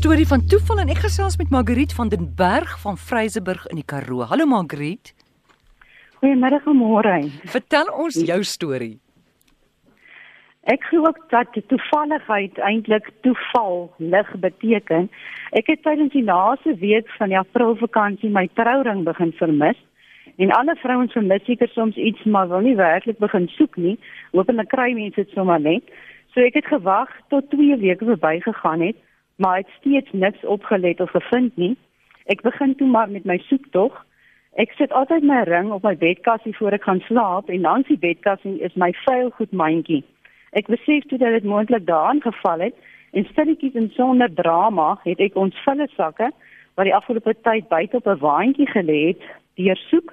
storie van toeval en ek gesels met Margriet van den Berg van Vryseburg in die Karoo. Hallo Margriet. Goeiemiddag môre. Vertel ons jou storie. Ek glo ook dat toevalligheid eintlik toeval lig beteken. Ek het tydens die laaste week van die Aprilvakansie my trouring begin vermis. En alle vrouens vermis seker soms iets maar wil nie werklik begin soek nie. Hoopelik kry mense dit sommer net. So ek het gewag tot 2 weke verbygegaan het, maar het steeds niks opgelet of gevind nie. Ek begin toe maar met my soektog. Ek sit altyd my ring op my bedkassie voor ek gaan slaap en langs die bedkassie is my vuil goed mandjie. Ek besef toe dat dit moontlik daarin geval het en stilletjies en sonder drama het ek ons volle sakke wat die afgelope tyd buite op 'n waantjie gelê het, deursoek.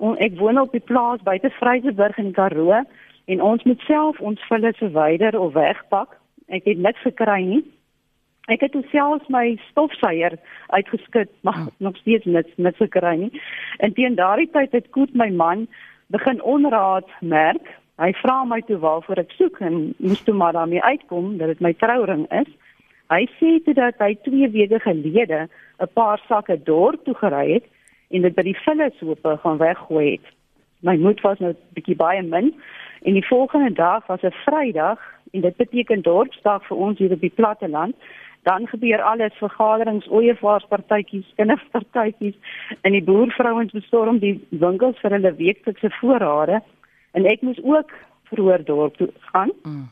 En ek woon op die plaas buite Vryseburg in Karoo en ons moet self ons volle verwyder of wegpak. Ek het niks gekry nie. Ek het selfs my stofsuier uitgeskit, maar oh. nog steeds niks niks gekry nie. En teen daardie tyd het Koet my man begin onraad merk Hy vra my toe waarvoor ek soek en moes toe maar daarmee uitkom dat dit my trouring is. Hy sê toe dat hy 2 weke gelede 'n paar sakke dorp toe gery het en dit by die vullishope gaan weggooi het. My moed was nou bietjie baie min en die volgende dag was 'n Vrydag en dit beteken dorpsdag vir ons hier op die platte land. Dan gebeur alles vergaderings, ooievaarspartytjies, kinderpartytjies en die boervrouens bestorm die winkels vir hulle weeklikse voorrade en ek moes ook vroeër dorp toe gaan. Mm.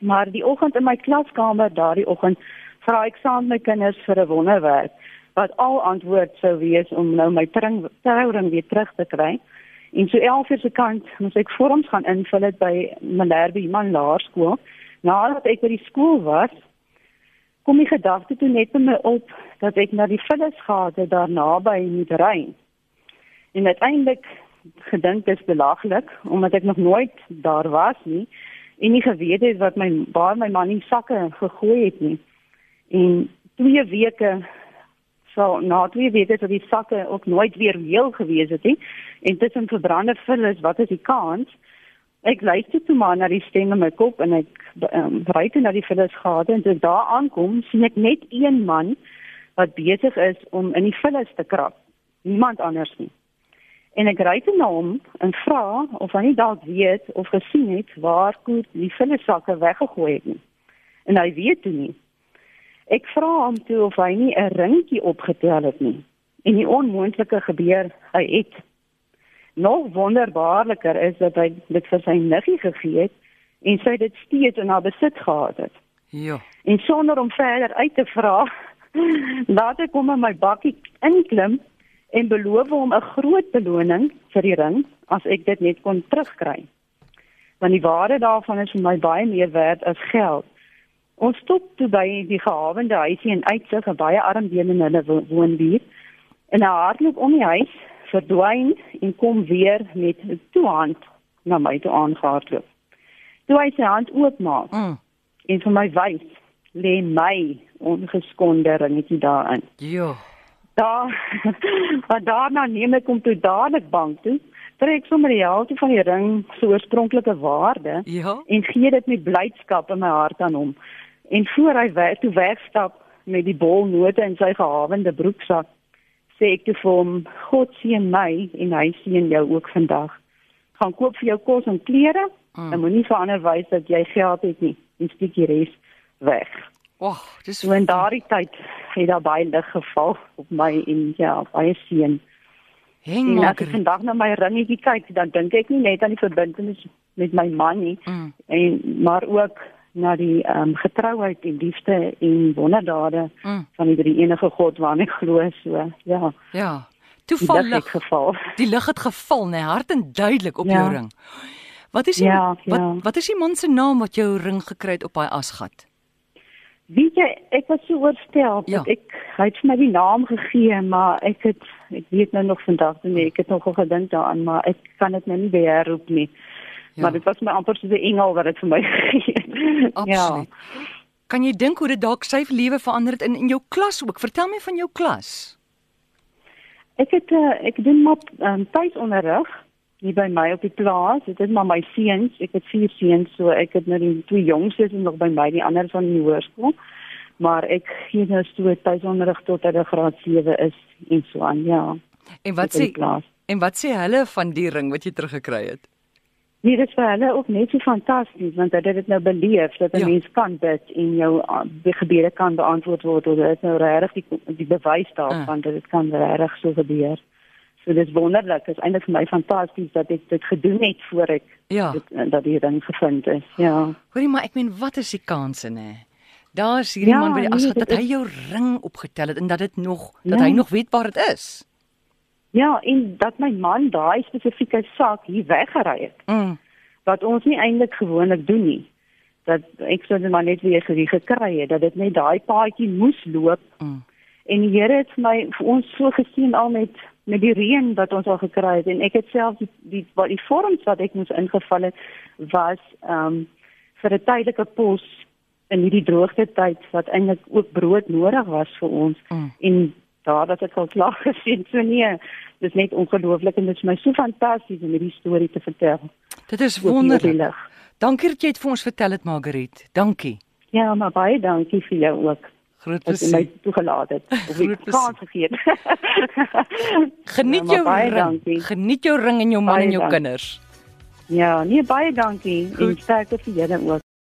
Maar die oggend in my klaskamer daardie oggend vra ek saam met my kinders vir 'n wonderwerk wat al antwoord sou wees om nou my trouring weer terug te kry. En so 11 uur se kant moes ek vorms gaan invul by Malherbe Iman Laerskool. Nadat ek by die skool was, kom die gedagte toe net in my op dat ek na die vullisgate daar naby moet ry. En uiteindelik gedink dis belaglik omdat ek nog nooit daar was nie en nie geweet het wat my waar my man in sakke gegooi het nie. En twee weke so na twee weke het die sakke ook nooit weer heel gewees het nie. En tussen verbrande vullis, wat is die kans? Ek luister toe maar na die stem in my kop en ek um, ry toe na die vullis gade en as daar aankom, sien ek net een man wat besig is om in die vullis te krap. Niemand anders nie en ek ry toe na hom en vra of hy dalk weet of gesien het waar Koet die vullesakke weggegooi het nie. En hy weet toe nie. Ek vra hom toe of hy nie 'n ringetjie opgetel het nie. En die onmoontlike gebeur, hy het. Nog wonderbaarliker is dat hy dit vir sy niggie gegee het en sy dit steeds in haar besit gehad het. Ja. En sonder om verder uit te vra, laat ek hom in my bakkie inklim en beloof hom 'n groot beloning vir die ring as ek dit net kon terugkry. Want die waarde daarvan is vir my baie meer werd as geld. Ons stop toe by die gehawende huisie en uitsig 'n baie arm deel in hulle woonbuurt. En hy hardloop om die huis, verdwyn en kom weer met 'n toehand na my toe aangehardloop. Toe hy sy hand oopmaak mm. en vir my wys, lê my ongeskonde ringetjie daarin. Ja daar maar daarna neem ek hom toe dadelik bank toe trek sommer die helfte van die ring se oorspronklike waarde ja? en gee dit met blydskap in my hart aan hom en voor hy weg toe wegstap met die bolnote in sy gehawende broeksak sê ek te hom God seën my en hy seën jou ook vandag gaan koop vir jou kos en klere mm. en moenie vir ander wys dat jy geld het nie en steek die res weg Och, dis so in daardie tyd het daar baie lig geval op my en ja, baie seën. Heng maar. Ek vandag na my ringetjie kyk, dan dink ek nie net aan die verbintenis met my man nie, mm. en maar ook na die ehm um, getrouheid en liefde en wonderdade mm. van die drie enige God waarna ek glo so. Ja. Ja. Toevallig geval. Die lig het geval, nee, hart en duidelik op ja. jou ring. Wat is die, ja, ja. wat wat is die man se naam wat jou ring gekry het op daai asgat? Weet jy, ek was so oorstel. Ja. Ek hy het my die naam gegee, maar ek het ek weet nou nog vandag nie, ek het nog gedink daaraan, maar ek kan dit nou nie beheer roep nie. Ja. Maar dit was my amper so 'n engel wat dit vir my gegee het. Absoluut. Ja. Kan jy dink hoe dit dalk sy lewe verander het in in jou klas ook? Vertel my van jou klas. Ek het uh, ek doen maar um, tuisonderrig hier by my op die plaas. Dit is maar my seuns. Ek het vier seuns, so ek het nou die twee jongstes nog by my, die ander van die hoërskool. maar ek gee nou so tuisonderrig tot hulle graad 7 is en so aan ja en wat sê en wat sê hulle van die ring wat jy teruggekry het Nee, dit is vir hulle ook net so fantasties want hulle het dit nou beleef dat 'n ja. mens kan dit en jou ah, gebede kan beantwoord word of dit nou regtig die, die bewys daarvan uh. dat dit kan regtig so gebeur. So dit is wonderlik. Dit is eintlik vir my fantasties dat ek dit gedoen het voor ek ja. dit, eh, dat hier dan gevind is. Ja. Hoorie maar ek meen wat is die kanse nê? Daar's hierdie ja, man by die as nee, dat hy jou ring opgetel het en dat dit nog ja. dat hy nog weet waar dit is. Ja, en dat my man daai spesifieke saak hier weggery het. Mm. Wat ons nie eintlik gewoonlik doen nie. Dat ek sou net maar net weer gekry het dat dit net daai paadjie moes loop. Mm. En die Here het my vir ons so gesien al met met die reën wat ons al gekry het en ek het self die die wat die vorms wat ek moes ingevul het was ehm um, vir 'n tydelike pos in hierdie droogte tyd wat eintlik ook brood nodig was vir ons mm. en daar dat ek al klaar gesien so nee dis net ongelooflik en dit is my so fantasties om hierdie storie te vertel dit is wonderlik dankie dat jy dit vir ons vertel het Margriet dankie ja maar baie dankie vir jou ook Groot plesier. Jy my toegelaat het. Kan vergeet. Geniet ja, jou ring. Dankie. Geniet jou ring en jou man baie en jou dankie. kinders. Ja, nee baie dankie. Goed. En sterkte vir julle ook.